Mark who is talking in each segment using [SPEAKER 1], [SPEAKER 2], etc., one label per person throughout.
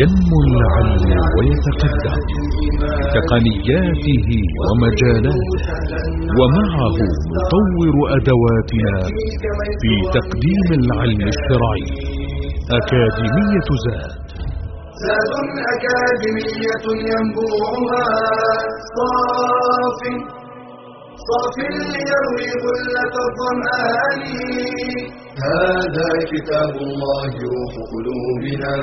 [SPEAKER 1] ينمو العلم ويتقدم تقنياته ومجالاته ومعه نطور أدواتنا في تقديم العلم الشرعي. أكاديمية زاد.
[SPEAKER 2] زاد أكاديمية ينبوعها صاف صاف ليروي غلة الظمآن هذا كتاب الله روح قلوبنا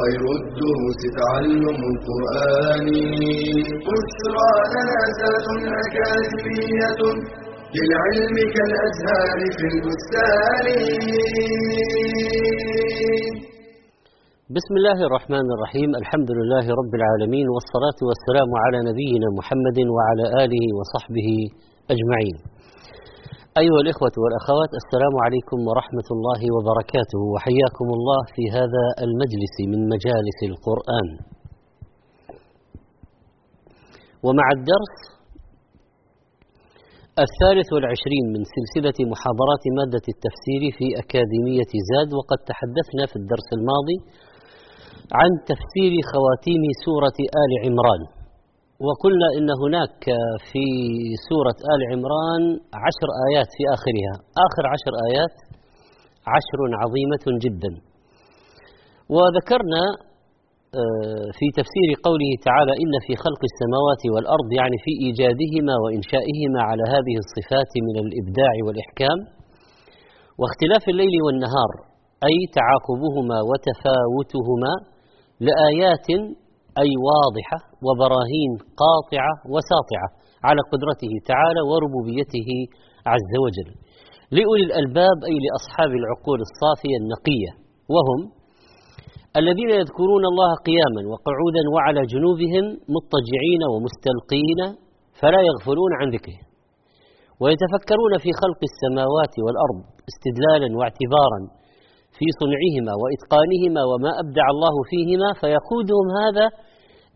[SPEAKER 2] خير الدروس تعلم القرآن. بشرى لنا ذات أكاديمية للعلم كالأزهار في البستان.
[SPEAKER 3] بسم الله الرحمن الرحيم. الحمد لله رب العالمين والصلاة والسلام على نبينا محمد وعلى آله وصحبه أجمعين. أيها الإخوة والأخوات السلام عليكم ورحمة الله وبركاته وحياكم الله في هذا المجلس من مجالس القرآن. ومع الدرس الثالث والعشرين من سلسلة محاضرات مادة التفسير في أكاديمية زاد وقد تحدثنا في الدرس الماضي عن تفسير خواتيم سورة آل عمران. وقلنا إن هناك في سورة آل عمران عشر آيات في آخرها. آخر عشر آيات عشر عظيمة جدا. وذكرنا في تفسير قوله تعالى إن في خلق السماوات والأرض يعني في إيجادهما وإنشائهما على هذه الصفات من الإبداع والإحكام. واختلاف الليل والنهار أي تعاقبهما وتفاوتهما لآيات أي واضحة وبراهين قاطعة وساطعة على قدرته تعالى وربوبيته عز وجل. لأولي الألباب أي لأصحاب العقول الصافية النقية وهم الذين يذكرون الله قياما وقعودا وعلى جنوبهم مضطجعين ومستلقين فلا يغفلون عن ذكره ويتفكرون في خلق السماوات والأرض استدلالا واعتبارا في صنعهما وإتقانهما وما أبدع الله فيهما فيقودهم هذا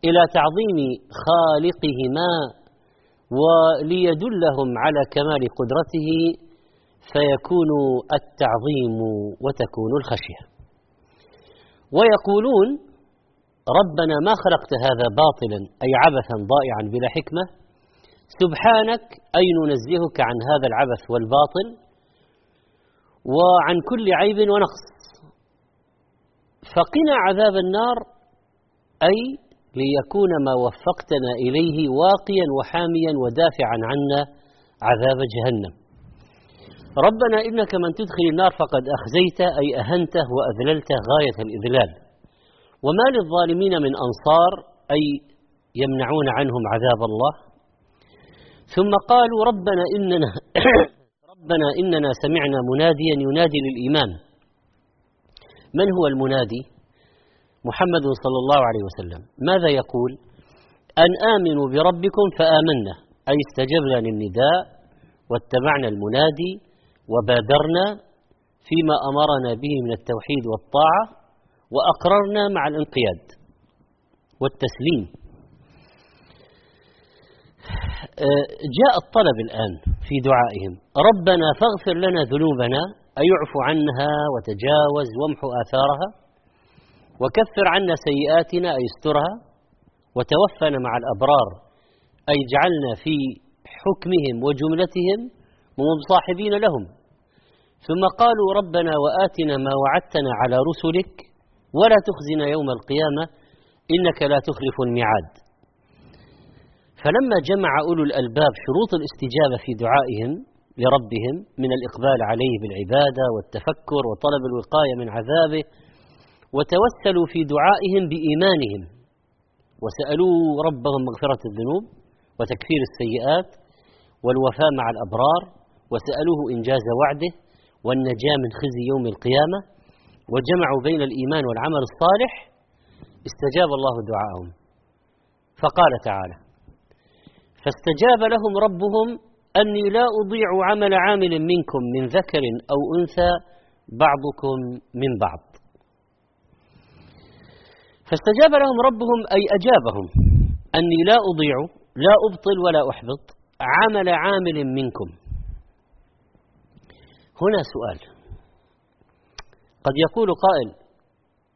[SPEAKER 3] إلى تعظيم خالقهما وليدلهم على كمال قدرته فيكون التعظيم وتكون الخشية. ويقولون ربنا ما خلقت هذا باطلا أي عبثا ضائعا بلا حكمة. سبحانك أي ننزهك عن هذا العبث والباطل؟ وعن كل عيب ونقص. فقنا عذاب النار أي ليكون ما وفقتنا إليه واقيا وحاميا ودافعا عنا عذاب جهنم. ربنا إنك من تدخل النار فقد أخزيته أي أهنته وأذللته غاية الإذلال. وما للظالمين من أنصار أي يمنعون عنهم عذاب الله. ثم قالوا ربنا إننا ربنا إننا سمعنا مناديا ينادي للإيمان. من هو المنادي؟ محمد صلى الله عليه وسلم. ماذا يقول؟ أن آمنوا بربكم فآمنا. أي استجبنا للنداء واتبعنا المنادي وبادرنا فيما أمرنا به من التوحيد والطاعة وأقررنا مع الانقياد والتسليم. جاء الطلب الآن في دعائهم. ربنا فاغفر لنا ذنوبنا اي اعف عنها وتجاوز وامحو آثارها وكفر عنا سيئاتنا أي استرها وتوفنا مع الأبرار أي اجعلنا في حكمهم وجملتهم ومصاحبين لهم. ثم قالوا ربنا وآتنا ما وعدتنا على رسلك ولا تخزنا يوم القيامة إنك لا تخلف الميعاد. فلما جمع أولو الألباب شروط الاستجابة في دعائهم لربهم من الإقبال عليه بالعبادة والتفكر وطلب الوقاية من عذابه وتوسلوا في دعائهم بإيمانهم وسألوا ربهم مغفرة الذنوب وتكفير السيئات والوفاء مع الأبرار وسألوه إنجاز وعده والنجاة من خزي يوم القيامة وجمعوا بين الإيمان والعمل الصالح استجاب الله دعاءهم. فقال تعالى فاستجاب لهم ربهم أني لا أضيع عمل عامل منكم من ذكر أو أنثى بعضكم من بعض. فاستجاب لهم ربهم أي أجابهم أني لا أضيع لا أبطل ولا أحبط عمل عامل منكم. هنا سؤال. قد يقول قائل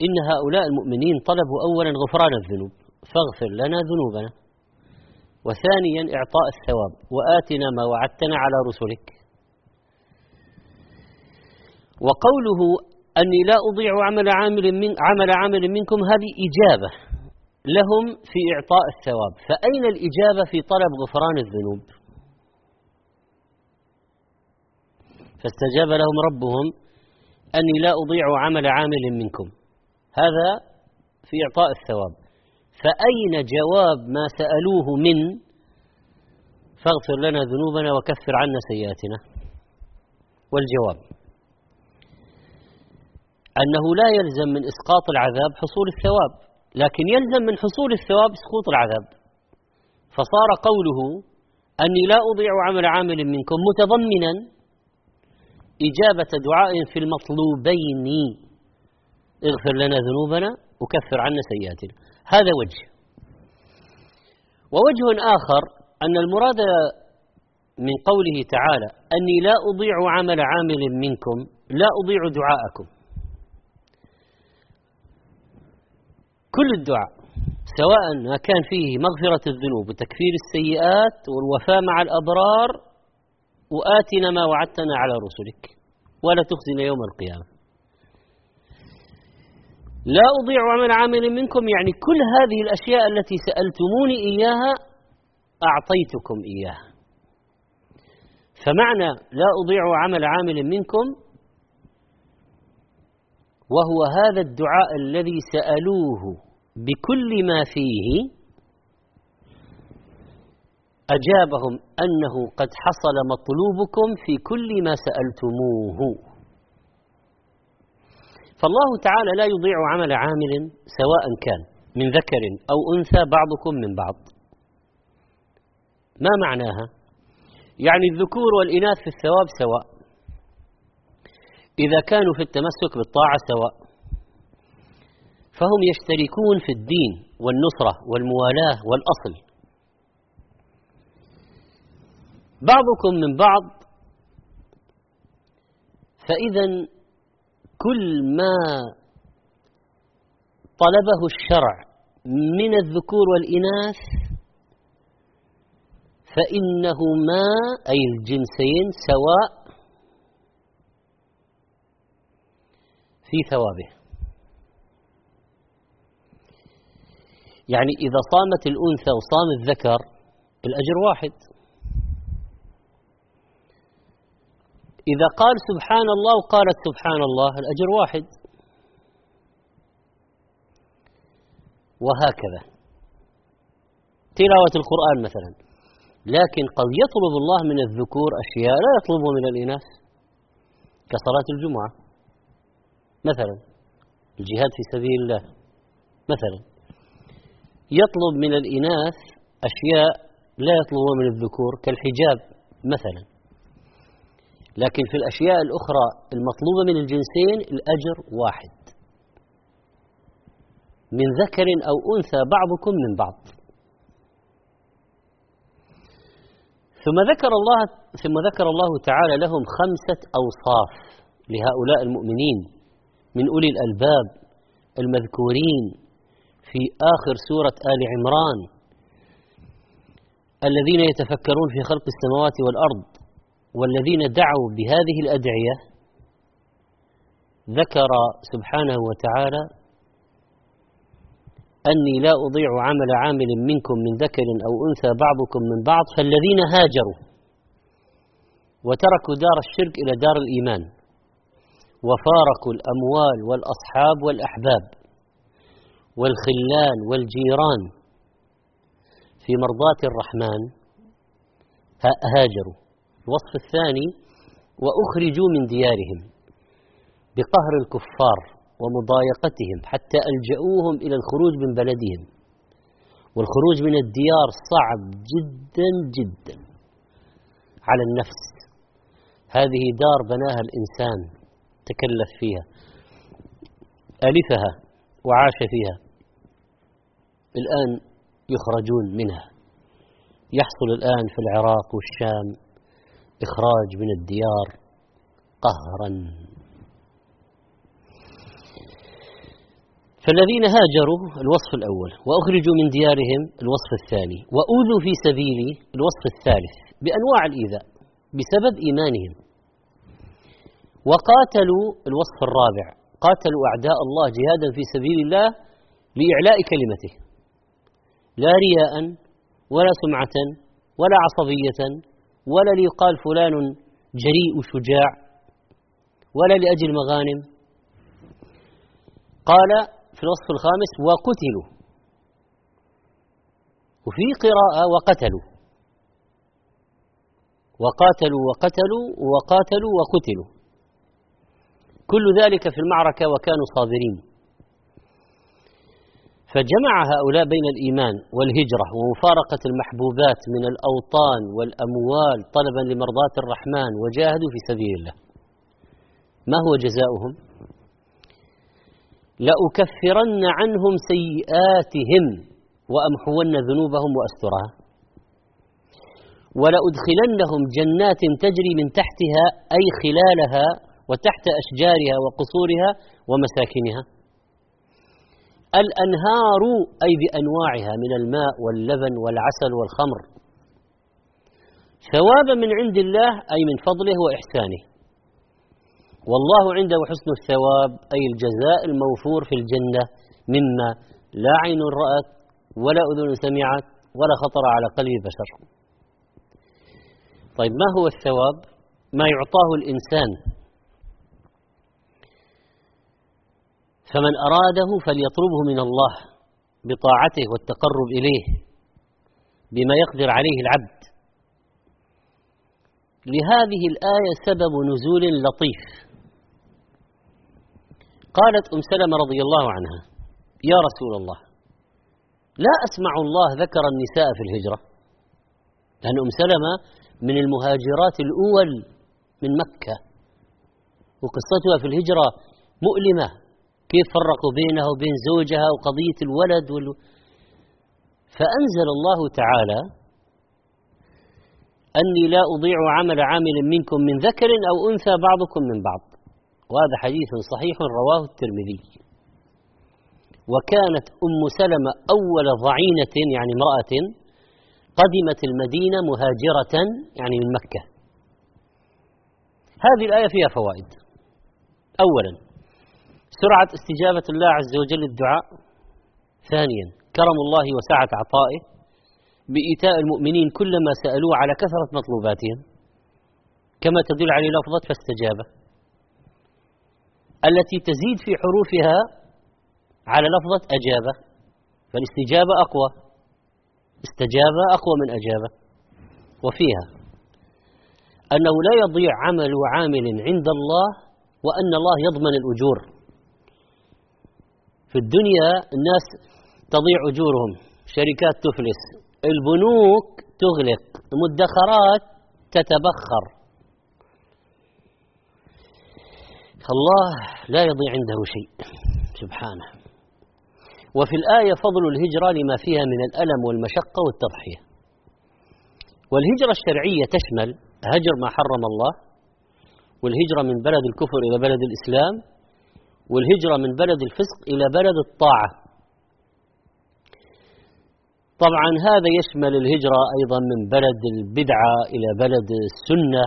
[SPEAKER 3] إن هؤلاء المؤمنين طلبوا أولا غفران الذنوب فاغفر لنا ذنوبنا. وثانيا إعطاء الثواب. وآتنا ما وعدتنا على رسلك. وقوله أني لا أضيع عمل عامل من عمل عامل منكم هذه إجابة لهم في إعطاء الثواب. فأين الإجابة في طلب غفران الذنوب؟ فاستجاب لهم ربهم أني لا أضيع عمل عامل منكم. هذا في إعطاء الثواب. فأين جواب ما سألوه من؟ فاغفر لنا ذنوبنا وكفر عنا سيئاتنا. والجواب أنه لا يلزم من إسقاط العذاب حصول الثواب لكن يلزم من حصول الثواب سقوط العذاب. فصار قوله أني لا أضيع عمل عامل منكم متضمنا. إجابة دعاء في المطلوبين اغفر لنا ذنوبنا وكفر عنا سيئاتنا. هذا وجه. ووجه آخر أن المراد من قوله تعالى أني لا أضيع عمل عامل منكم لا أضيع دعاءكم. كل الدعاء سواء ما كان فيه مغفرة الذنوب وتكفير السيئات والوفاء مع الأبرار وآتنا ما وعدتنا على رسلك ولا تخزنا يوم القيامة. لا أضيع عمل عامل منكم. يعني كل هذه الأشياء التي سألتموني إياها أعطيتكم إياها. فمعنى لا أضيع عمل عامل منكم وهو هذا الدعاء الذي سألوه بكل ما فيه أجابهم أنه قد حصل مطلوبكم في كل ما سألتموه. فالله تعالى لا يضيع عمل عامل سواء كان من ذكر أو أنثى بعضكم من بعض. ما معناها؟ يعني الذكور والإناث في الثواب سواء. إذا كانوا في التمسك بالطاعة سواء. فهم يشتركون في الدين والنصرة والموالاة والأصل. بعضكم من بعض فإذا كل ما طلبه الشرع من الذكور والإناث فإنهما أي الجنسين سواء في ثوابه. يعني إذا صامت الأنثى وصام الذكر الأجر واحد. إذا قال سبحان الله وقالت سبحان الله الأجر واحد. وهكذا. تلاوة القرآن مثلا. لكن قد يطلب الله من الذكور أشياء لا يطلبها من الإناث. كصلاة الجمعة. مثلا. الجهاد في سبيل الله. مثلا. يطلب من الإناث أشياء لا يطلبها من الذكور كالحجاب. مثلا. لكن في الأشياء الأخرى المطلوبة من الجنسين الأجر واحد. من ذكر أو أنثى بعضكم من بعض. ثم ذكر الله ثم ذكر الله تعالى لهم خمسة أوصاف لهؤلاء المؤمنين من أولي الألباب المذكورين في آخر سورة آل عمران الذين يتفكرون في خلق السماوات والأرض. والذين دعوا بهذه الأدعية ذكر سبحانه وتعالى أني لا أضيع عمل عامل منكم من ذكر أو أنثى بعضكم من بعض فالذين هاجروا وتركوا دار الشرك إلى دار الإيمان وفارقوا الأموال والأصحاب والأحباب والخلان والجيران في مرضاة الرحمن هاجروا. الوصف الثاني وأخرجوا من ديارهم بقهر الكفار ومضايقتهم حتى ألجأوهم إلى الخروج من بلدهم. والخروج من الديار صعب جدا جدا على النفس. هذه دار بناها الإنسان تكلف فيها ألفها وعاش فيها. الآن يخرجون منها. يحصل الآن في العراق والشام إخراج من الديار قهرا. فالذين هاجروا الوصف الأول وأخرجوا من ديارهم الوصف الثاني وأوذوا في سبيلي الوصف الثالث بأنواع الإيذاء بسبب إيمانهم. وقاتلوا الوصف الرابع قاتلوا أعداء الله جهادا في سبيل الله لإعلاء كلمته. لا رياء ولا سمعة ولا عصبية ولا ليقال فلان جريء شجاع ولا لأجل مغانم. قال في الوصف الخامس وقتلوا. وفي قراءة وقتلوا. وقاتلوا وقتلوا وقاتلوا وقتلوا. كل ذلك في المعركة وكانوا صابرين. فجمع هؤلاء بين الإيمان والهجرة ومفارقة المحبوبات من الأوطان والأموال طلبا لمرضاة الرحمن وجاهدوا في سبيل الله. ما هو جزاؤهم؟ لأكفرن عنهم سيئاتهم وأمحون ذنوبهم وأسترها. ولأدخلنهم جنات تجري من تحتها أي خلالها وتحت أشجارها وقصورها ومساكنها. الأنهار أي بأنواعها من الماء واللبن والعسل والخمر. ثوابا من عند الله أي من فضله وإحسانه. والله عنده حسن الثواب أي الجزاء الموفور في الجنة مما لا عين رأت ولا أذن سمعت ولا خطر على قلب بشر. طيب ما هو الثواب؟ ما يعطاه الإنسان. فمن أراده فليطلبه من الله بطاعته والتقرب إليه بما يقدر عليه العبد. لهذه الآية سبب نزول لطيف. قالت أم سلمة رضي الله عنها يا رسول الله لا أسمع الله ذكر النساء في الهجرة لأن أم سلمة من المهاجرات الأول من مكة وقصتها في الهجرة مؤلمة كيف فرقوا بينها وبين زوجها وقضية الولد وال... فأنزل الله تعالى أني لا أضيع عمل عامل منكم من ذكر أو أنثى بعضكم من بعض. وهذا حديث صحيح رواه الترمذي. وكانت أم سلمة أول ضعينة يعني امرأة قدمت المدينة مهاجرة يعني من مكة. هذه الآية فيها فوائد. أولا سرعة استجابة الله عز وجل للدعاء ثانيا كرم الله وسعة عطائه بإيتاء المؤمنين كل ما سألوه على كثرة مطلوباتهم. كما تدل عليه لفظة فاستجابة التي تزيد في حروفها على لفظة أجابة فالاستجابة أقوى. استجاب أقوى من أجابة وفيها أنه لا يضيع عمل عامل عند الله وأن الله يضمن الأجور. في الدنيا الناس تضيع أجورهم. شركات تفلس. البنوك تغلق. المدخرات تتبخر. الله لا يضيع عنده شيء. سبحانه. وفي الآية فضل الهجرة لما فيها من الألم والمشقة والتضحية. والهجرة الشرعية تشمل هجر ما حرم الله والهجرة من بلد الكفر إلى بلد الإسلام والهجرة من بلد الفسق إلى بلد الطاعة. طبعا هذا يشمل الهجرة أيضا من بلد البدعة إلى بلد السنة.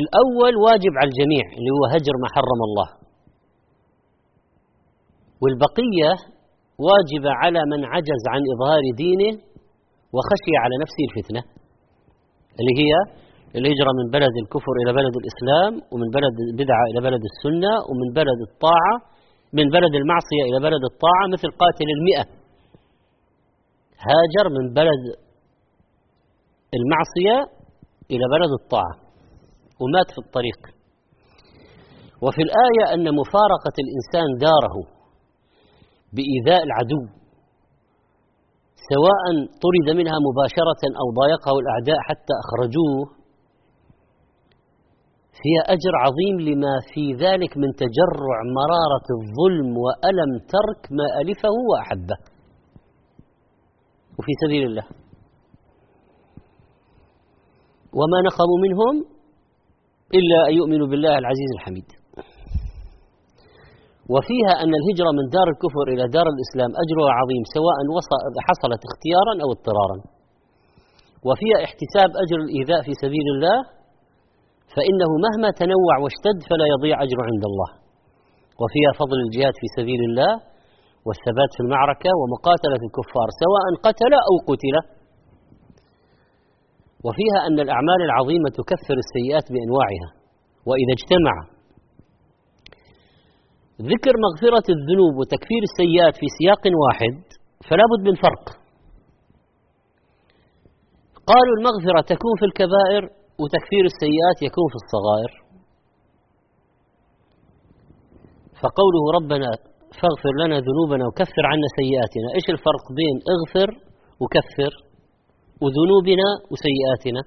[SPEAKER 3] الأول واجب على الجميع اللي هو هجر ما حرم الله. والبقية واجبة على من عجز عن إظهار دينه وخشي على نفسه الفتنة اللي هي الهجرة من بلد الكفر إلى بلد الإسلام ومن بلد البدعة إلى بلد السنة ومن بلد الطاعة من بلد المعصية إلى بلد الطاعة مثل قاتل المئة. هاجر من بلد المعصية إلى بلد الطاعة ومات في الطريق. وفي الآية أن مفارقة الإنسان داره بإيذاء العدو سواء طرد منها مباشرة أو ضايقه الأعداء حتى أخرجوه فيها أجر عظيم لما في ذلك من تجرع مرارة الظلم وألم ترك ما ألفه وأحبه. وفي سبيل الله. وما نقموا منهم إلا أن يؤمنوا بالله العزيز الحميد. وفيها أن الهجرة من دار الكفر إلى دار الإسلام أجرها عظيم سواء حصلت اختيارا أو اضطرارا. وفيها احتساب أجر الإيذاء في سبيل الله فإنه مهما تنوع واشتد فلا يضيع أجر عند الله. وفيها فضل الجهاد في سبيل الله والثبات في المعركة ومقاتلة الكفار سواء قتل أو قتل. وفيها أن الأعمال العظيمة تكفر السيئات بأنواعها. وإذا اجتمع ذكر مغفرة الذنوب وتكفير السيئات في سياق واحد فلا بد من فرق. قالوا المغفرة تكون في الكبائر وتكفير السيئات يكون في الصغائر. فقوله ربنا فاغفر لنا ذنوبنا وكفر عنا سيئاتنا إيش الفرق بين اغفر وكفر وذنوبنا وسيئاتنا؟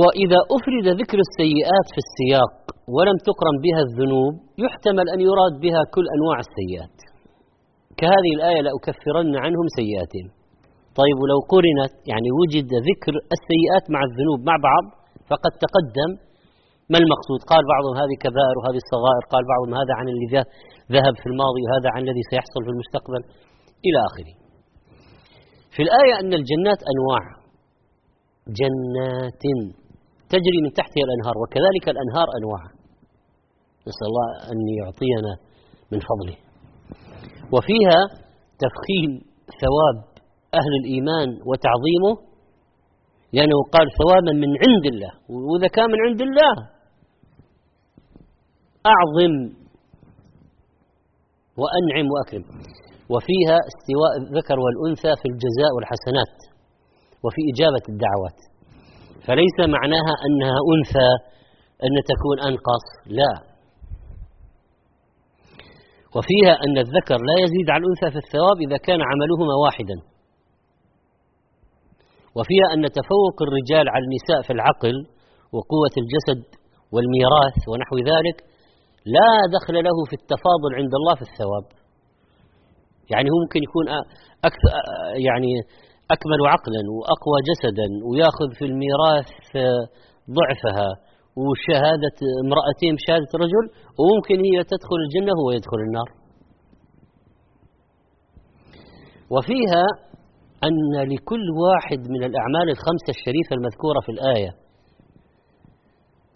[SPEAKER 3] وإذا أفرد ذكر السيئات في السياق ولم تقرن بها الذنوب يحتمل أن يراد بها كل أنواع السيئات. كهذه الآية لأكفرن عنهم سيئاتهم. طيب ولو قرنت يعني وجد ذكر السيئات مع الذنوب مع بعض فقد تقدم ما المقصود؟ قال بعضهم هذه كبائر وهذه الصغائر قال بعضهم هذا عن الذي ذهب في الماضي وهذا عن الذي سيحصل في المستقبل إلى آخره. في الآية أن الجنات أنواع. جنات تجري من تحتها الأنهار وكذلك الأنهار أنواع. نسأل الله أن يعطينا من فضله. وفيها تفخيم ثواب أهل الإيمان وتعظيمه لأنه قال ثوابا من عند الله وإذا كان من عند الله أعظم وأنعم وأكرم. وفيها استواء الذكر والأنثى في الجزاء والحسنات وفي إجابة الدعوات. فليس معناها أنها أنثى أن تكون أنقص لا. وفيها أن الذكر لا يزيد على الأنثى في الثواب إذا كان عملهما واحدا. وفيها أن تفوق الرجال على النساء في العقل وقوة الجسد والميراث ونحو ذلك لا دخل له في التفاضل عند الله في الثواب. يعني هو ممكن يكون أكثر يعني أكمل عقلا وأقوى جسدا ويأخذ في الميراث ضعفها وشهادة امرأتين بشهادة رجل وممكن هي تدخل الجنة وهو يدخل النار. وفيها أن لكل واحد من الأعمال الخمسة الشريفة المذكورة في الآية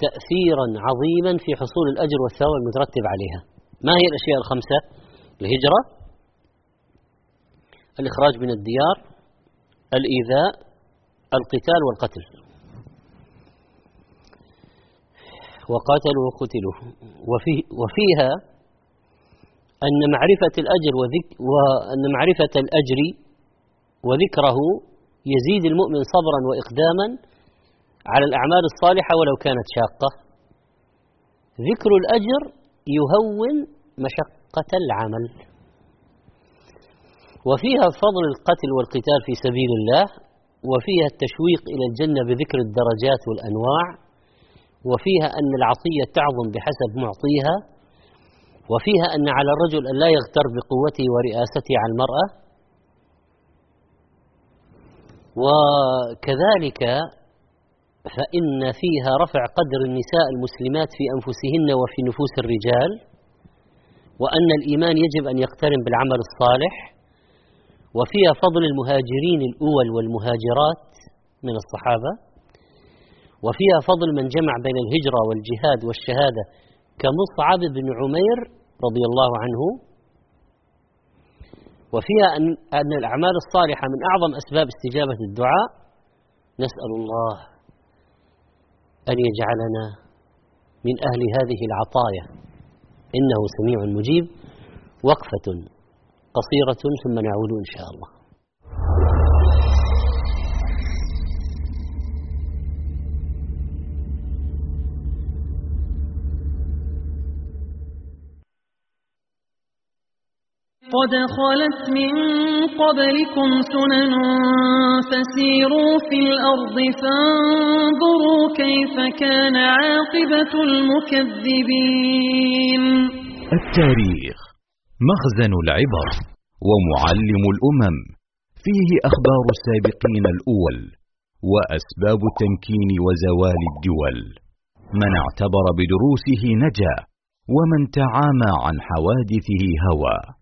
[SPEAKER 3] تأثيرا عظيما في حصول الأجر والثواب المترتب عليها. ما هي الأشياء الخمسة؟ الهجرة الإخراج من الديار الإيذاء القتال والقتل. وقاتلوا وقتلوا. وفي وفيها أن معرفة الأجر وذك وأن معرفة الأجر وذكره يزيد المؤمن صبرا وإقداما على الأعمال الصالحة ولو كانت شاقة. ذكر الأجر يهون مشقة العمل. وفيها فضل القتل والقتال في سبيل الله وفيها التشويق إلى الجنة بذكر الدرجات والأنواع وفيها أن العطية تعظم بحسب معطيها وفيها أن على الرجل أن لا يغتر بقوته ورئاسته على المرأة. وكذلك فإن فيها رفع قدر النساء المسلمات في أنفسهن وفي نفوس الرجال وأن الإيمان يجب أن يقترن بالعمل الصالح وفيها فضل المهاجرين الأول والمهاجرات من الصحابة وفيها فضل من جمع بين الهجرة والجهاد والشهادة كمصعب بن عمير رضي الله عنه وفيها أن, أن الأعمال الصالحة من أعظم أسباب استجابة الدعاء نسأل الله أن يجعلنا من أهل هذه العطايا. إنه سميع مجيب وقفة قصيرة ثم نعود إن شاء الله.
[SPEAKER 4] قد خلت من قبلكم سنن فسيروا في الأرض فانظروا كيف كان عاقبة المكذبين.
[SPEAKER 1] التاريخ مخزن العبر ومعلم الأمم. فيه أخبار السابقين الأول وأسباب تمكين وزوال الدول. من اعتبر بدروسه نجا ومن تعامى عن حوادثه هوى.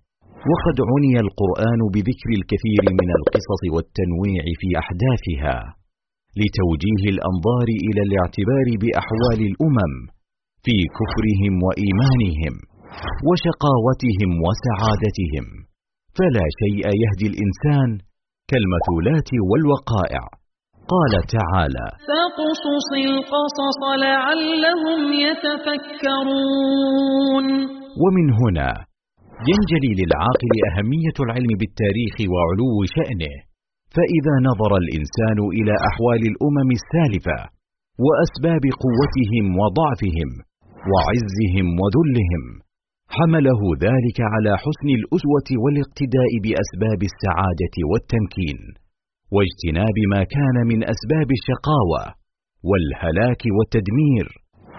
[SPEAKER 1] وقد عني القرآن بذكر الكثير من القصص والتنويع في أحداثها لتوجيه الأنظار إلى الاعتبار بأحوال الأمم في كفرهم وإيمانهم وشقاوتهم وسعادتهم. فلا شيء يهدي الإنسان كالمثولات والوقائع. قال تعالى
[SPEAKER 4] فاقصص القصص لعلهم يتفكرون.
[SPEAKER 1] ومن هنا ينجلي للعاقل أهمية العلم بالتاريخ وعلو شأنه فإذا نظر الإنسان إلى أحوال الأمم السالفة وأسباب قوتهم وضعفهم وعزهم وذلهم حمله ذلك على حسن الأسوة والاقتداء بأسباب السعادة والتمكين واجتناب ما كان من أسباب الشقاوة والهلاك والتدمير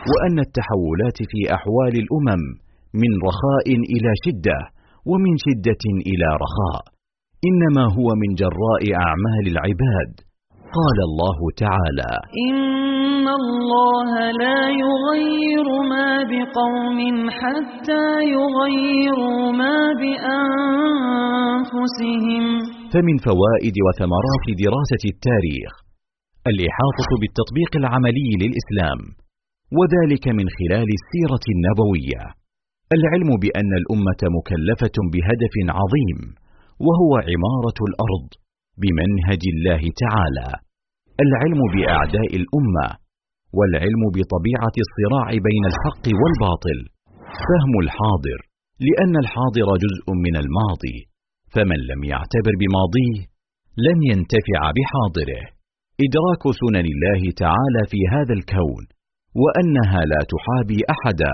[SPEAKER 1] وأن التحولات في أحوال الأمم من رخاء إلى شدة ومن شدة إلى رخاء. إنما هو من جراء أعمال العباد. قال الله تعالى
[SPEAKER 4] إن الله لا يغير ما بقوم حتى يغيروا ما بأنفسهم.
[SPEAKER 1] فمن فوائد وثمرات دراسة التاريخ الإحاطة بالتطبيق العملي للإسلام وذلك من خلال السيرة النبوية. العلم بأن الأمة مكلفة بهدف عظيم وهو عمارة الأرض بمنهج الله تعالى. العلم بأعداء الأمة والعلم بطبيعة الصراع بين الحق والباطل. فهم الحاضر لأن الحاضر جزء من الماضي فمن لم يعتبر بماضيه لن ينتفع بحاضره. إدراك سنن الله تعالى في هذا الكون وأنها لا تحابي أحدا.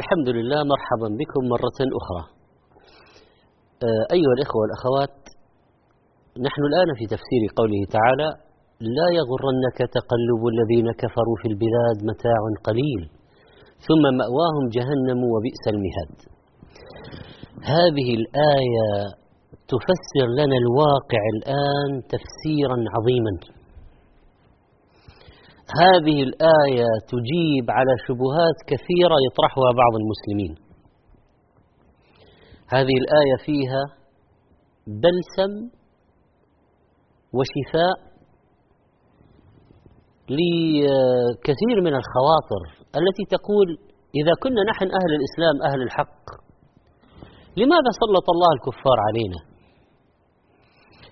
[SPEAKER 3] الحمد لله مرحبا بكم مرة أخرى. آه، أيها الإخوة والأخوات نحن الآن في تفسير قوله تعالى لا يغرنك تقلب الذين كفروا في البلاد متاع قليل ثم مأواهم جهنم وبئس المهاد. هذه الآية تفسر لنا الواقع الآن تفسيرا عظيما. هذه الآية تجيب على شبهات كثيرة يطرحها بعض المسلمين. هذه الآية فيها بلسم وشفاء لكثير من الخواطر التي تقول إذا كنا نحن أهل الإسلام أهل الحق لماذا سلط الله الكفار علينا؟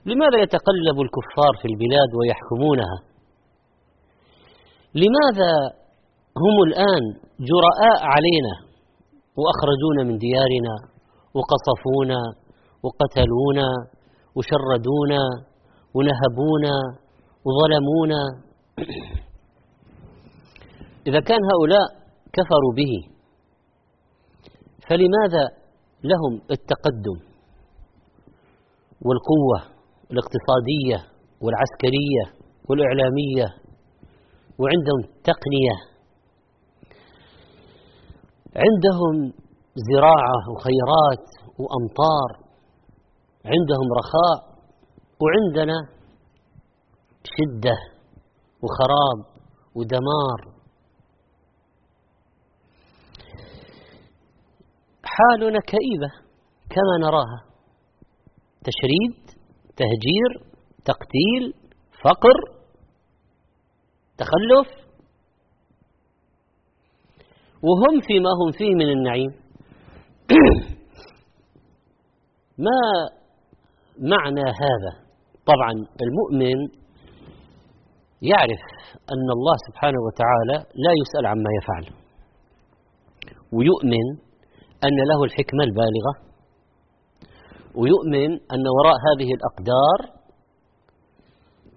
[SPEAKER 3] لماذا يتقلب الكفار في البلاد ويحكمونها؟ لماذا هم الآن جراء علينا وأخرجونا من ديارنا وقصفونا وقتلونا وشردونا ونهبونا وظلمونا؟ إذا كان هؤلاء كفروا به فلماذا لهم التقدم والقوة الاقتصادية والعسكرية والإعلامية وعندهم تقنية. عندهم زراعة وخيرات وأمطار. عندهم رخاء. وعندنا شدة وخراب ودمار. حالنا كئيبة كما نراها. تشريد تهجير تقتيل فقر. تخلف. وهم فيما هم فيه من النعيم. ما معنى هذا؟ طبعا المؤمن يعرف أن الله سبحانه وتعالى لا يسأل عما يفعل. ويؤمن أن له الحكمة البالغة. ويؤمن أن وراء هذه الأقدار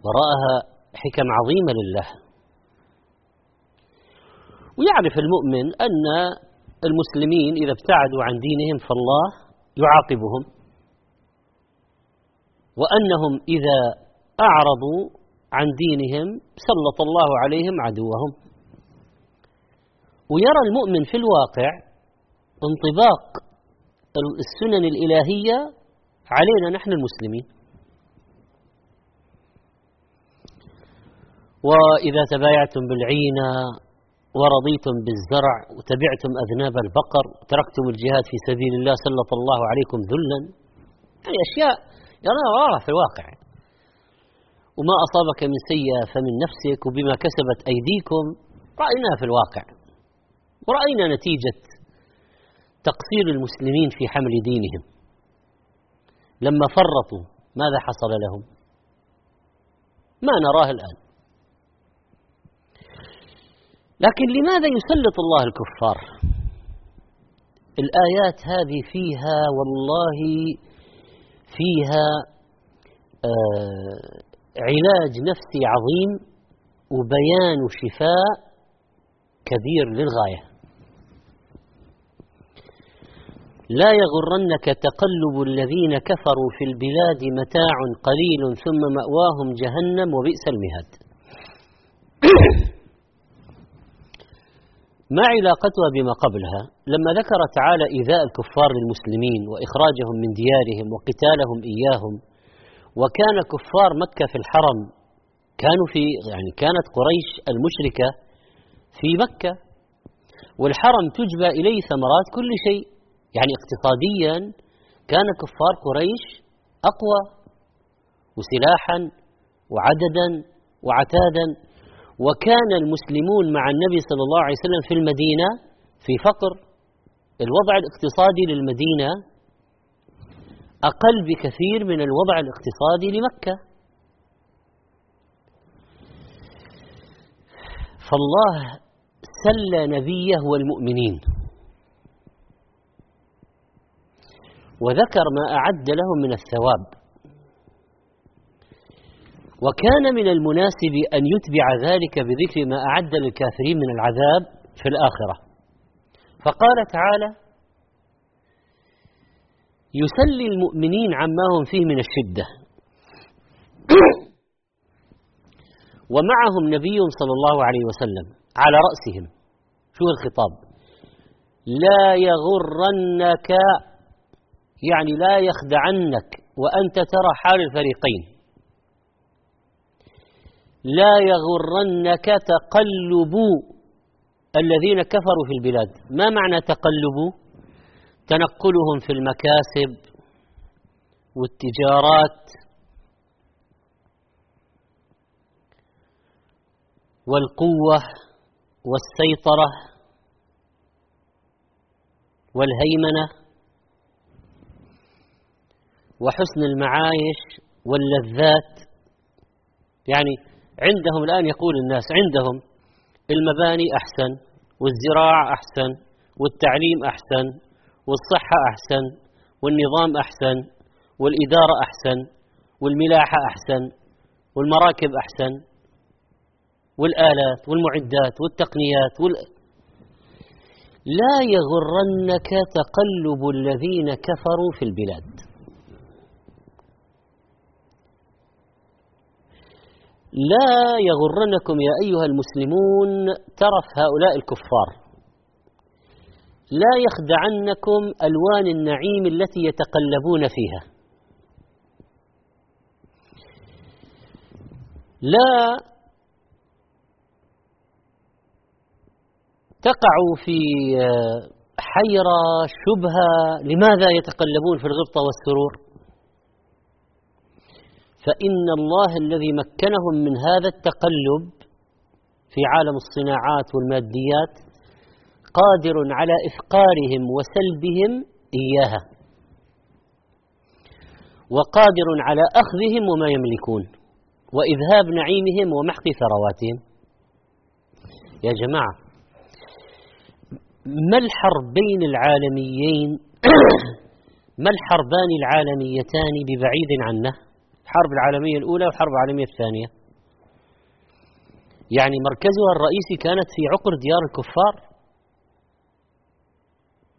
[SPEAKER 3] وراءها حكم عظيمة لله. ويعرف المؤمن أن المسلمين إذا ابتعدوا عن دينهم فالله يعاقبهم. وأنهم إذا أعرضوا عن دينهم سلط الله عليهم عدوهم. ويرى المؤمن في الواقع انطباق السنن الإلهية علينا نحن المسلمين. وإذا تبايعتم بالعينة ورضيتم بالزرع وتبعتم أذناب البقر وتركتم الجهاد في سبيل الله سلط الله عليكم ذلا. يعني أشياء يراها واضح في الواقع. وما أصابك من سيئة فمن نفسك وبما كسبت أيديكم رأيناها في الواقع. ورأينا نتيجة تقصير المسلمين في حمل دينهم. لما فرطوا ماذا حصل لهم؟ ما نراه الآن. لكن لماذا يسلط الله الكفار؟ الآيات هذه فيها والله فيها آه علاج نفسي عظيم وبيان شفاء كبير للغاية. لا يغرنك تقلب الذين كفروا في البلاد متاع قليل ثم مأواهم جهنم وبئس المهاد. ما علاقتها بما قبلها؟ لما ذكر تعالى إيذاء الكفار للمسلمين وإخراجهم من ديارهم وقتالهم إياهم وكان كفار مكة في الحرم كانوا في يعني كانت قريش المشركة في مكة. والحرم تجبى إليه ثمرات كل شيء يعني اقتصاديا كان كفار قريش أقوى وسلاحا وعددا وعتادا. وكان المسلمون مع النبي صلى الله عليه وسلم في المدينة في فقر. الوضع الاقتصادي للمدينة أقل بكثير من الوضع الاقتصادي لمكة. فالله سلى نبيه والمؤمنين. وذكر ما أعد لهم من الثواب. وكان من المناسب أن يتبع ذلك بذكر ما أعد للكافرين من العذاب في الآخرة. فقال تعالى يسلي المؤمنين عما هم فيه من الشدة. ومعهم نبي صلى الله عليه وسلم على رأسهم. شو الخطاب؟ لا يغرنك يعني لا يخدعنك وأنت ترى حال الفريقين. لا يغرنك تقلب الذين كفروا في البلاد. ما معنى تقلب؟ تنقلهم في المكاسب والتجارات والقوة والسيطرة والهيمنة وحسن المعايش واللذات. يعني عندهم الآن يقول الناس عندهم المباني أحسن والزراعة أحسن والتعليم أحسن والصحة أحسن والنظام أحسن والإدارة أحسن والملاحة أحسن والمراكب أحسن والآلات والمعدات والتقنيات وال... لا يغرنك تقلب الذين كفروا في البلاد. لا يغرنكم يا أيها المسلمون ترف هؤلاء الكفار. لا يخدعنكم ألوان النعيم التي يتقلبون فيها. لا تقعوا في حيرة شبهة لماذا يتقلبون في الغبطة والسرور. فإن الله الذي مكنهم من هذا التقلب في عالم الصناعات والماديات قادر على إفقارهم وسلبهم إياها وقادر على أخذهم وما يملكون وإذهاب نعيمهم ومحق ثرواتهم. يا جماعة ما الحربين العالميين ما الحربان العالميتان ببعيد عنه الحرب العالمية الأولى والحرب العالمية الثانية. يعني مركزها الرئيسي كانت في عقر ديار الكفار.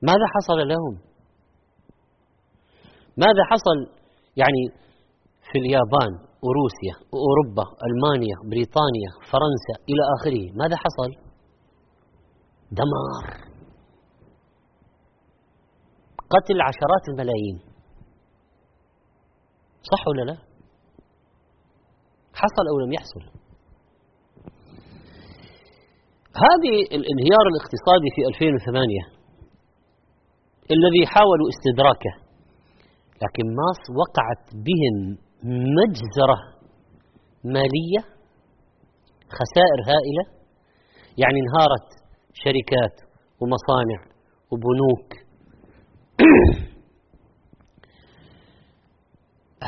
[SPEAKER 3] ماذا حصل لهم؟ ماذا حصل؟ يعني في اليابان وروسيا وأوروبا ألمانيا بريطانيا فرنسا إلى آخره ماذا حصل؟ دمار. قتل عشرات الملايين. صح ولا لا؟ حصل أو لم يحصل. هذه الانهيار الاقتصادي في 2008 الذي حاولوا استدراكه لكن ماس وقعت بهم مجزرة مالية خسائر هائلة يعني انهارت شركات ومصانع وبنوك.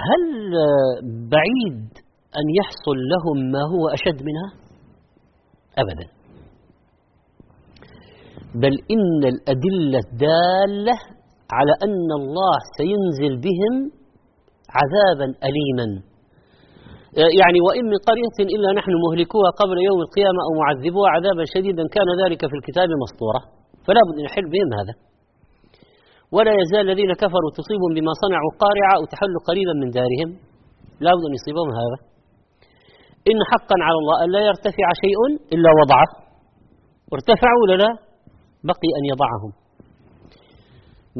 [SPEAKER 3] هل بعيد أن يحصل لهم ما هو أشد منها؟ أبدا. بل إن الأدلة الدالة على أن الله سينزل بهم عذابا أليما. يعني وإن من قرية إلا نحن مهلكوها قبل يوم القيامة أو معذبوها عذابا شديدا كان ذلك في الكتاب مسطورة. فلا بد أن يحل بهم هذا. ولا يزال الذين كفروا تصيبهم بما صنعوا قارعة أو تحل قريبا من دارهم. لا بد أن يصيبهم هذا. إن حقا على الله أن لا يرتفع شيء إلا وضعه. ارتفعوا ولا بقي أن يضعهم.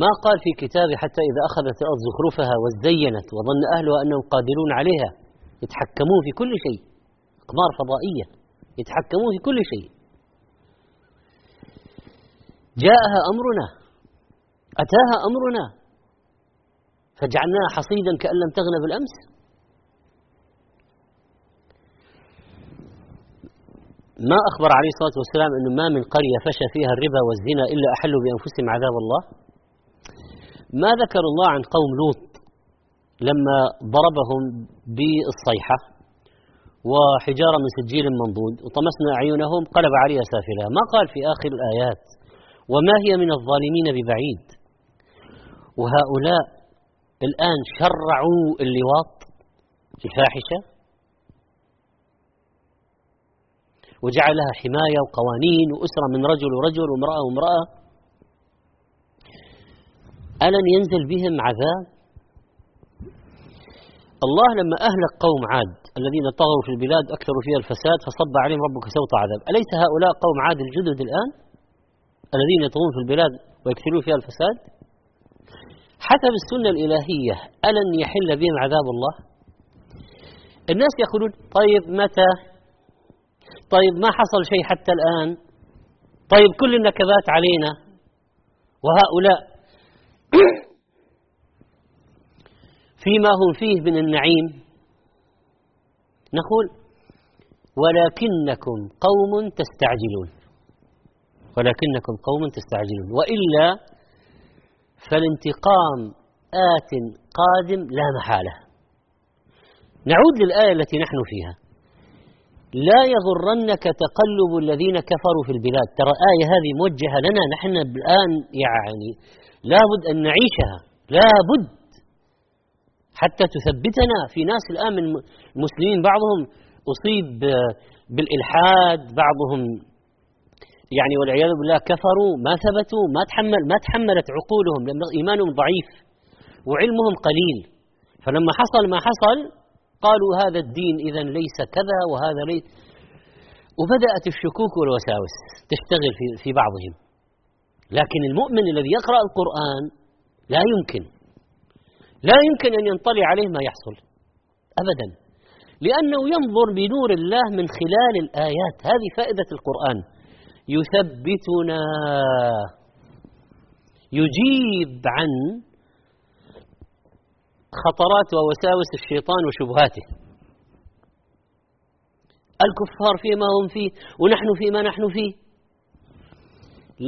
[SPEAKER 3] ما قال في كتابه حتى إذا أخذت الأرض زخرفها وزينت وظن أهلها أنهم قادرون عليها. يتحكمون في كل شيء. أقمار فضائية. يتحكمون في كل شيء. جاءها أمرنا. أتاها أمرنا. فجعلناها حصيدا كأن لم تغن بالأمس. ما أخبر عليه الصلاة والسلام أنه ما من قرية فشى فيها الربا والزنا إلا أحلوا بأنفسهم عذاب الله؟ ما ذكر الله عن قوم لوط لما ضربهم بالصيحة وحجارة من سجيل منضود وطمسنا أعينهم قلب عليها سافلها ما قال في آخر الآيات؟ وما هي من الظالمين ببعيد؟ وهؤلاء الآن شرعوا اللواط الفاحشة وجعلها حماية وقوانين وأسرة من رجل ورجل وامرأة وامرأة. ألن ينزل بهم عذاب؟ الله لما أهلك قوم عاد الذين طغوا في البلاد أكثروا فيها الفساد فصب عليهم ربك سوط عذاب. أليس هؤلاء قوم عاد الجدد الآن؟ الذين يطغون في البلاد ويكثرون فيها الفساد؟ حسب السنة الإلهية ألن يحل بهم عذاب الله؟ الناس يقولون طيب متى؟ طيب ما حصل شيء حتى الآن؟ طيب كل النكبات علينا. وهؤلاء فيما هم فيه من النعيم. نقول ولكنكم قوم تستعجلون. ولكنكم قوم تستعجلون. وإلا فالانتقام آت قادم لا محالة. نعود للآية التي نحن فيها. لا يغرنك تقلب الذين كفروا في البلاد. ترى آية هذه موجهة لنا نحن الآن يعني لابد أن نعيشها. لابد. حتى تثبتنا في ناس الآن من المسلمين بعضهم أصيب بالإلحاد بعضهم يعني والعياذ بالله كفروا ما ثبتوا ما تحمل ما تحملت عقولهم لأن إيمانهم ضعيف وعلمهم قليل. فلما حصل ما حصل قالوا هذا الدين إذا ليس كذا وهذا ليس وبدأت الشكوك والوساوس تشتغل في في بعضهم. لكن المؤمن الذي يقرأ القرآن لا يمكن. لا يمكن أن ينطلي عليه ما يحصل. أبدا. لأنه ينظر بنور الله من خلال الآيات. هذه فائدة القرآن. يثبتنا. يجيب عن خطرات ووساوس الشيطان وشبهاته. الكفار فيما هم فيه ونحن فيما نحن فيه.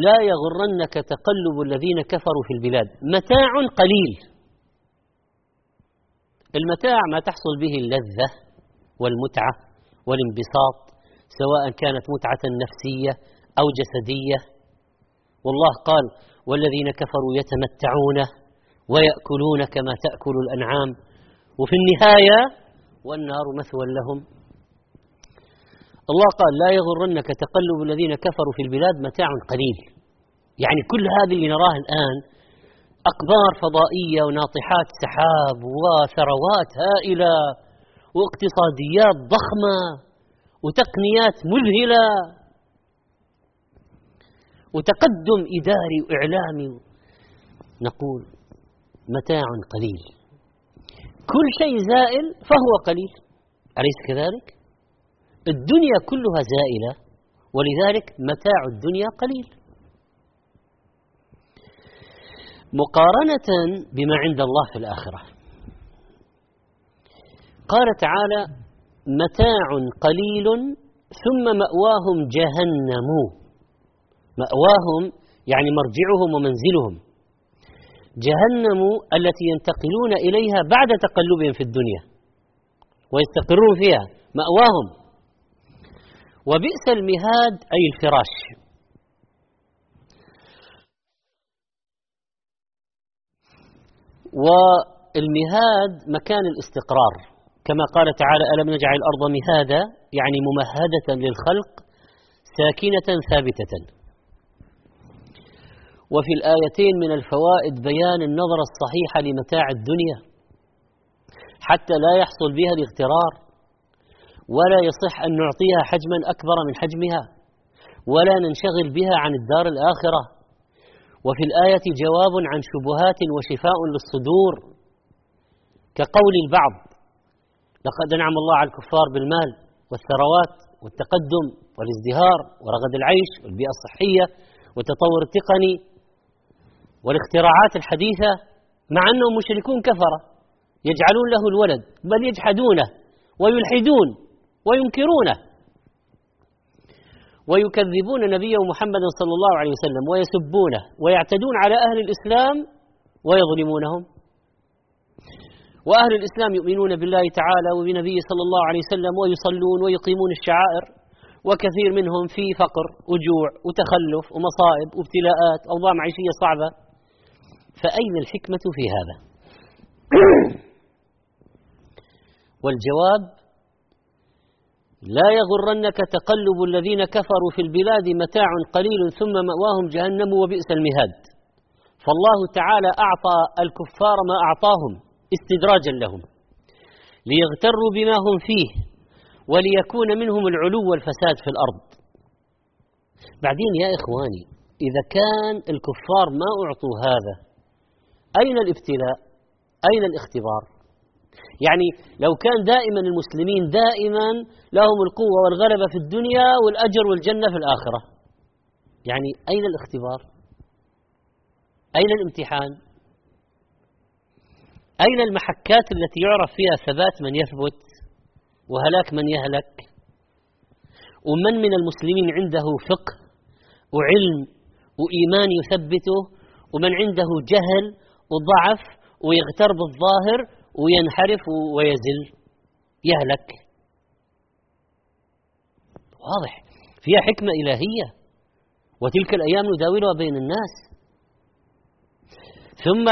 [SPEAKER 3] لا يغرنك تقلب الذين كفروا في البلاد. متاع قليل. المتاع ما تحصل به اللذة والمتعة والانبساط سواء كانت متعة نفسية أو جسدية. والله قال والذين كفروا يتمتعون ويأكلون كما تأكل الأنعام. وفي النهاية والنار مثوى لهم. الله قال لا يغرنك تقلب الذين كفروا في البلاد متاع قليل. يعني كل هذه اللي نراه الآن أقمار فضائية وناطحات سحاب وثروات هائلة واقتصاديات ضخمة وتقنيات مذهلة وتقدم إداري وإعلامي نقول متاع قليل. كل شيء زائل فهو قليل. أليس كذلك؟ الدنيا كلها زائلة ولذلك متاع الدنيا قليل. مقارنة بما عند الله في الآخرة. قال تعالى متاع قليل ثم مأواهم جهنم. مأواهم يعني مرجعهم ومنزلهم. جهنم التي ينتقلون إليها بعد تقلبهم في الدنيا ويستقرون فيها مأواهم. وبئس المهاد أي الفراش. والمهاد مكان الاستقرار. كما قال تعالى ألم نجعل الأرض مهادا؟ يعني ممهدة للخلق ساكنة ثابتة. وفي الآيتين من الفوائد بيان النظرة الصحيحة لمتاع الدنيا حتى لا يحصل بها الاغترار ولا يصح أن نعطيها حجما أكبر من حجمها ولا ننشغل بها عن الدار الآخرة. وفي الآية جواب عن شبهات وشفاء للصدور كقول البعض لقد أنعم الله على الكفار بالمال والثروات والتقدم والازدهار ورغد العيش والبيئة الصحية والتطور التقني والاختراعات الحديثة مع أنهم مشركون كفرة يجعلون له الولد بل يجحدونه ويلحدون وينكرونه. ويكذبون نبيه محمد صلى الله عليه وسلم ويسبونه ويعتدون على أهل الإسلام ويظلمونهم. وأهل الإسلام يؤمنون بالله تعالى وبنبيه صلى الله عليه وسلم ويصلون ويقيمون الشعائر وكثير منهم في فقر وجوع وتخلف ومصائب وابتلاءات أوضاع معيشية صعبة. فأين الحكمة في هذا؟ والجواب لا يغرنك تقلب الذين كفروا في البلاد متاع قليل ثم مأواهم جهنم وبئس المهاد فالله تعالى أعطى الكفار ما أعطاهم استدراجا لهم ليغتروا بما هم فيه وليكون منهم العلو والفساد في الأرض بعدين يا إخواني إذا كان الكفار ما أعطوا هذا أين الابتلاء؟ أين الاختبار؟ يعني لو كان دائما المسلمين دائما لهم القوة والغلبة في الدنيا والأجر والجنة في الآخرة. يعني أين الاختبار؟ أين الامتحان؟ أين المحكات التي يعرف فيها ثبات من يثبت وهلاك من يهلك؟ ومن من المسلمين عنده فقه وعلم وإيمان يثبته؟ ومن عنده جهل وضعف ويغتر بالظاهر وينحرف ويزل يهلك. واضح. فيها حكمة إلهية. وتلك الأيام نداولها بين الناس. ثم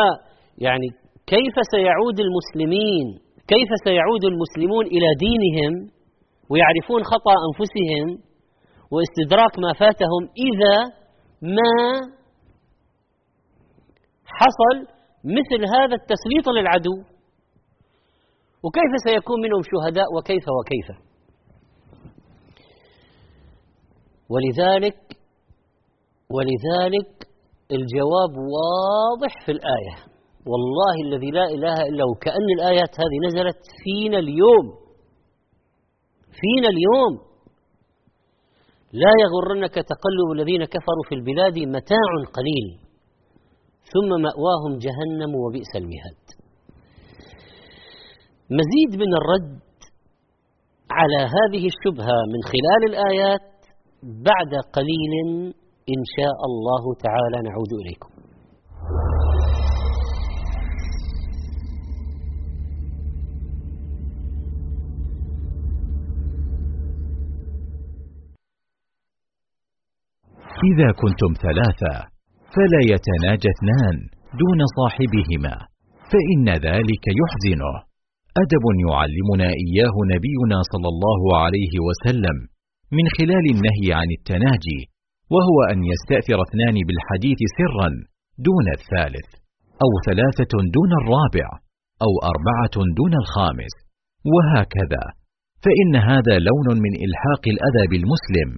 [SPEAKER 3] يعني كيف سيعود المسلمين كيف سيعود المسلمون إلى دينهم ويعرفون خطأ أنفسهم واستدراك ما فاتهم إذا ما حصل مثل هذا التسليط للعدو. وكيف سيكون منهم شهداء وكيف وكيف؟ ولذلك ولذلك الجواب واضح في الآية. والله الذي لا إله إلا هو كأن الآيات هذه نزلت فينا اليوم. فينا اليوم. لا يغرنك تقلب الذين كفروا في البلاد متاع قليل. ثم مأواهم جهنم وبئس المهاد. مزيد من الرد على هذه الشبهة من خلال الآيات بعد قليل إن شاء الله تعالى نعود إليكم.
[SPEAKER 1] إذا كنتم ثلاثة فلا يتناجى اثنان دون صاحبهما فإن ذلك يحزنه. أدب يعلمنا إياه نبينا صلى الله عليه وسلم من خلال النهي عن التناجي وهو أن يستأثر اثنان بالحديث سرا دون الثالث أو ثلاثة دون الرابع أو أربعة دون الخامس وهكذا. فإن هذا لون من إلحاق الأذى بالمسلم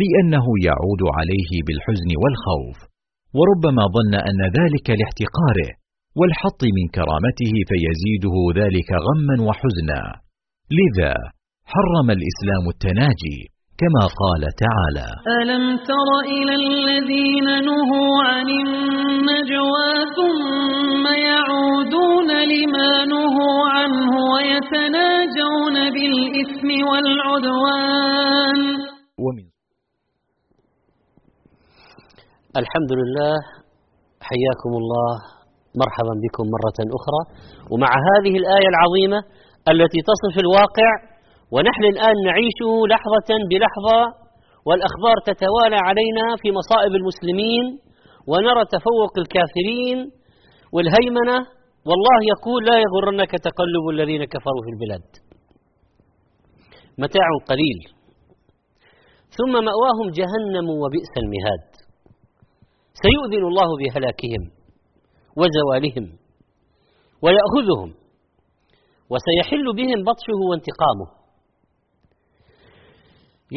[SPEAKER 1] لأنه يعود عليه بالحزن والخوف. وربما ظن أن ذلك لاحتقاره والحط من كرامته فيزيده ذلك غما وحزنا. لذا حرم الإسلام التناجي كما قال تعالى
[SPEAKER 4] ألم تر إلى الذين نهوا عن النجوى ثم يعودون لما نهوا عنه ويتناجون بالإثم والعدوان؟
[SPEAKER 1] ومن
[SPEAKER 3] الحمد لله حياكم الله مرحبا بكم مرة أخرى. ومع هذه الآية العظيمة التي تصف الواقع ونحن الآن نعيشه لحظة بلحظة والأخبار تتوالى علينا في مصائب المسلمين ونرى تفوق الكافرين والهيمنة. والله يقول لا يغرنك تقلب الذين كفروا في البلاد. متاع قليل. ثم مأواهم جهنم وبئس المهاد. سيؤذن الله بهلاكهم وزوالهم ويأخذهم وسيحل بهم بطشه وانتقامه.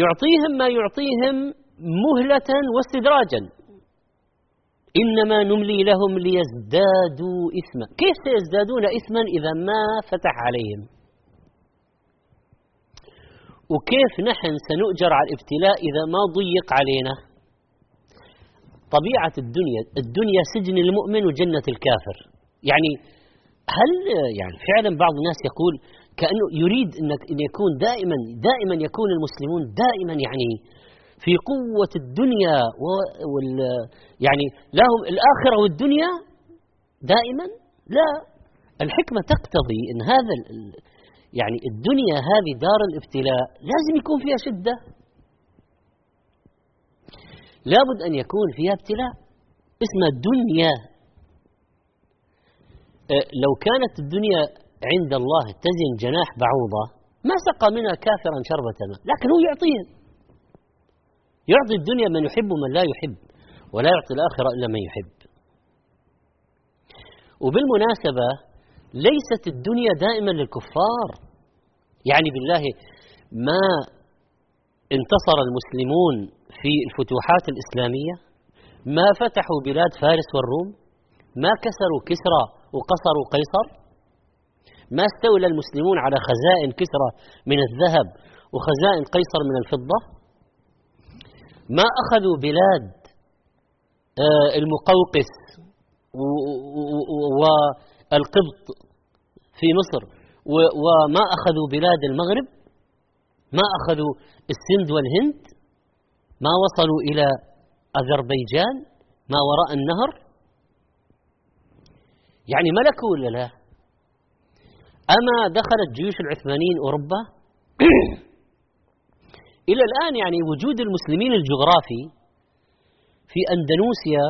[SPEAKER 3] يعطيهم ما يعطيهم مهلة واستدراجا. إنما نملي لهم ليزدادوا إثما. كيف سيزدادون إثما إذا ما فتح عليهم؟ وكيف نحن سنؤجر على الابتلاء إذا ما ضيق علينا؟ طبيعة الدنيا الدنيا سجن المؤمن وجنة الكافر. يعني هل يعني فعلا بعض الناس يقول كأنه يريد أنك أن يكون دائما دائما يكون المسلمون دائما يعني في قوة الدنيا وال يعني لهم الآخرة والدنيا دائما؟ لا. الحكمة تقتضي أن هذا يعني الدنيا هذه دار الابتلاء لازم يكون فيها شدة. لابد أن يكون فيها ابتلاء. اسمها دنيا أه، لو كانت الدنيا عند الله تزن جناح بعوضة ما سقى منها كافرا شربة ماء لكن هو يعطيه يعطي الدنيا من يحب ومن لا يحب ولا يعطي الآخرة إلا من يحب. وبالمناسبة ليست الدنيا دائما للكفار. يعني بالله ما انتصر المسلمون في الفتوحات الإسلامية ما فتحوا بلاد فارس والروم ما كسروا كسرى وقصروا قيصر ما استولى المسلمون على خزائن كسرى من الذهب وخزائن قيصر من الفضة ما أخذوا بلاد آه، المقوقس والقبط في مصر وما أخذوا بلاد المغرب ما أخذوا السند والهند ما وصلوا إلى أذربيجان ما وراء النهر. يعني ملكوا ولا لا؟ أما دخلت جيوش العثمانيين أوروبا إلى الآن يعني وجود المسلمين الجغرافي في أندونيسيا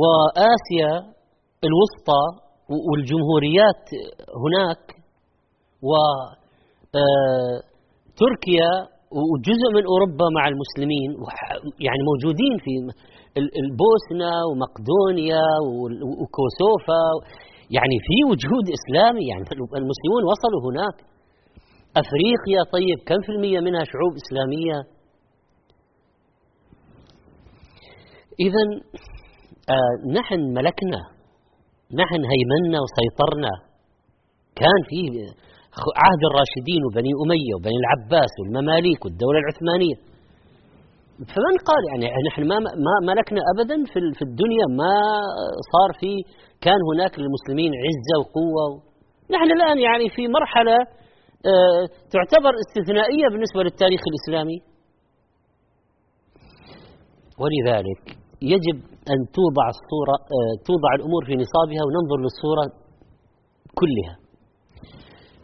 [SPEAKER 3] وآسيا الوسطى والجمهوريات هناك وتركيا آه، وجزء من أوروبا مع المسلمين يعني موجودين في البوسنة ومقدونيا وكوسوفا يعني في وجود إسلامي يعني المسلمون وصلوا هناك. أفريقيا طيب كم في المية منها شعوب إسلامية؟ اذا آه نحن ملكنا نحن هيمنا وسيطرنا. كان في عهد الراشدين وبني أمية وبني العباس والمماليك والدولة العثمانية. فمن قال يعني نحن ما ما ملكنا ابدا في في الدنيا ما صار في كان هناك للمسلمين عزة وقوة. نحن الآن يعني في مرحلة آه، تعتبر استثنائية بالنسبة للتاريخ الإسلامي. ولذلك يجب أن توضع الصورة آه، توضع الأمور في نصابها وننظر للصورة كلها.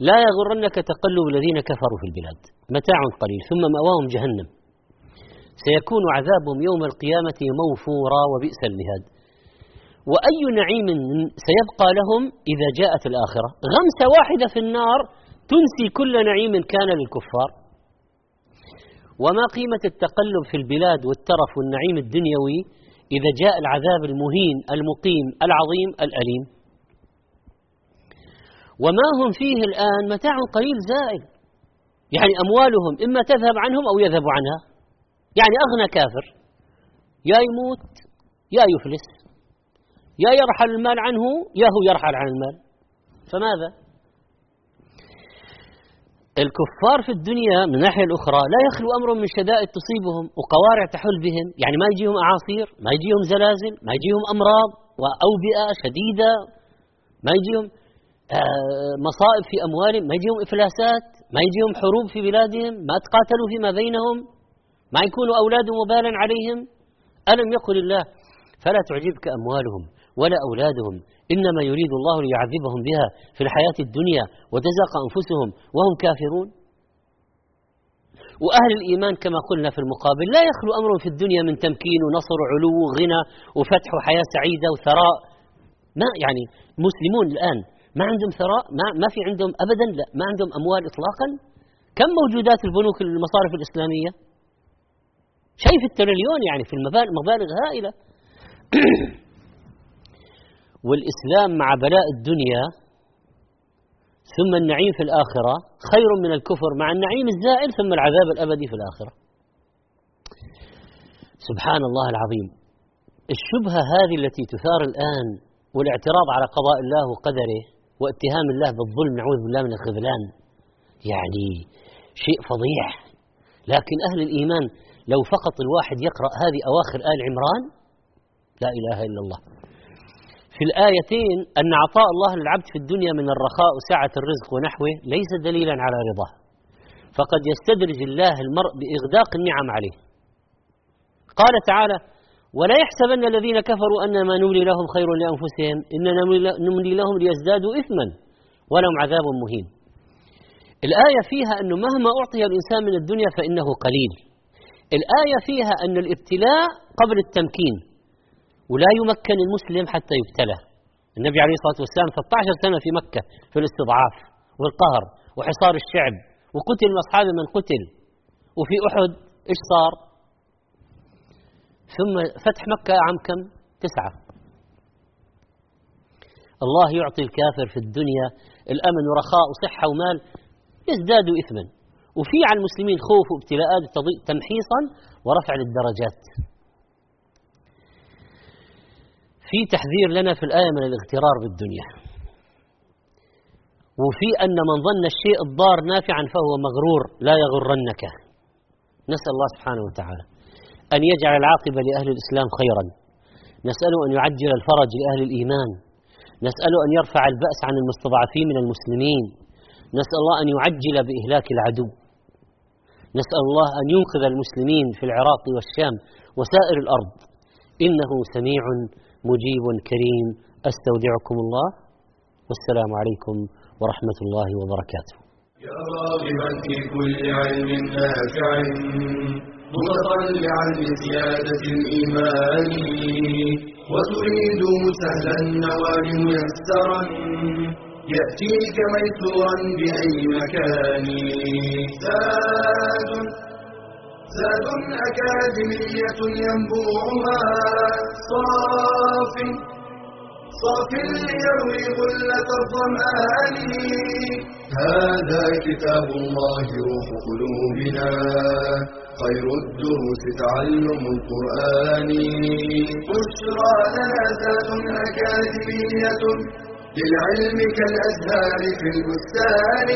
[SPEAKER 3] لا يغرنك تقلب الذين كفروا في البلاد. متاع قليل ثم مأواهم جهنم. سيكون عذابهم يوم القيامة موفورا وبئس المهاد. وأي نعيم سيبقى لهم إذا جاءت الآخرة؟ غمسة واحدة في النار تنسي كل نعيم كان للكفار. وما قيمة التقلب في البلاد والترف والنعيم الدنيوي إذا جاء العذاب المهين المقيم العظيم الأليم؟ وما هم فيه الآن متاع قليل زائل يعني أموالهم إما تذهب عنهم أو يذهب عنها. يعني أغنى كافر. يا يموت يا يفلس. يا يرحل المال عنه يا هو يرحل عن المال. فماذا؟ الكفار في الدنيا من الناحية الأخرى لا يخلو أمر من شدائد تصيبهم وقوارع تحل بهم. يعني ما يجيهم أعاصير ما يجيهم زلازل ما يجيهم أمراض وأوبئة شديدة. ما يجيهم مصائب في أموالهم. ما يجيهم إفلاسات ما يجيهم حروب في بلادهم ما تقاتلوا فيما بينهم ما يكونوا أولادهم وبالا عليهم. ألم يقل الله فلا تعجبك أموالهم ولا أولادهم إنما يريد الله ليعذبهم بها في الحياة الدنيا وتزاق أنفسهم وهم كافرون. وأهل الإيمان كما قلنا في المقابل لا يخلو أمر في الدنيا من تمكين ونصر وعلو وغنى وفتح وحياة سعيدة وثراء. ما يعني مسلمون الآن ما عندهم ثراء ما, ما في عندهم أبدا لا ما عندهم أموال إطلاقا. كم موجودات البنوك المصارف الإسلامية؟ شيء في التريليون يعني في المبالغ هائلة. والإسلام مع بلاء الدنيا ثم النعيم في الآخرة خير من الكفر مع النعيم الزائل ثم العذاب الأبدي في الآخرة. سبحان الله العظيم. الشبهة هذه التي تثار الآن والاعتراض على قضاء الله وقدره واتهام الله بالظلم نعوذ بالله من الخذلان. يعني شيء فظيع. لكن أهل الإيمان لو فقط الواحد يقرأ هذه أواخر آل عمران لا إله إلا الله. في الآيتين أن عطاء الله للعبد في الدنيا من الرخاء وسعة الرزق ونحوه ليس دليلا على رضاه. فقد يستدرج الله المرء بإغداق النعم عليه. قال تعالى ولا يحسبن الذين كفروا أنما نملي لهم خير لأنفسهم إننا نملي لهم ليزدادوا إثما ولهم عذاب مهين. الآية فيها أنه مهما أعطي الإنسان من الدنيا فإنه قليل. الآية فيها أن الابتلاء قبل التمكين ولا يمكن المسلم حتى يبتلى. النبي عليه الصلاة والسلام 13 سنة في مكة في الاستضعاف والقهر وحصار الشعب وقتل من أصحابه من قتل. وفي أحد إيش صار؟ ثم فتح مكة عام كم؟ تسعة. الله يعطي الكافر في الدنيا الأمن ورخاء وصحة ومال يزداد إثما. وفي على المسلمين خوف وابتلاءات تمحيصا ورفع للدرجات. في تحذير لنا في الآية من الاغترار بالدنيا. وفي أن من ظن الشيء الضار نافعا فهو مغرور لا يغرنك. نسأل الله سبحانه وتعالى. أن يجعل العاقبة لأهل الإسلام خيرا. نسأله أن يعجل الفرج لأهل الإيمان. نسأله أن يرفع البأس عن المستضعفين من المسلمين. نسأل الله أن يعجل بإهلاك العدو. نسأل الله أن ينقذ المسلمين في العراق والشام وسائر الأرض. إنه سميع مجيب كريم. أستودعكم الله. والسلام عليكم ورحمة الله وبركاته.
[SPEAKER 2] يا راغبا في كل علم نافع. متطلعا لزيادة الإيمان. وتريد سهلا النوال ميسرا. يأتيك ميسورا بأي مكان. زاد زاد أكاديمية ينبوعها صاف. صاف ليروي غلة الظمآن. هذا كتاب الله روح قلوبنا. خير الدروس تعلم القرآن. بشرى لنا أكاديمية للعلم كالأزهار في البستان.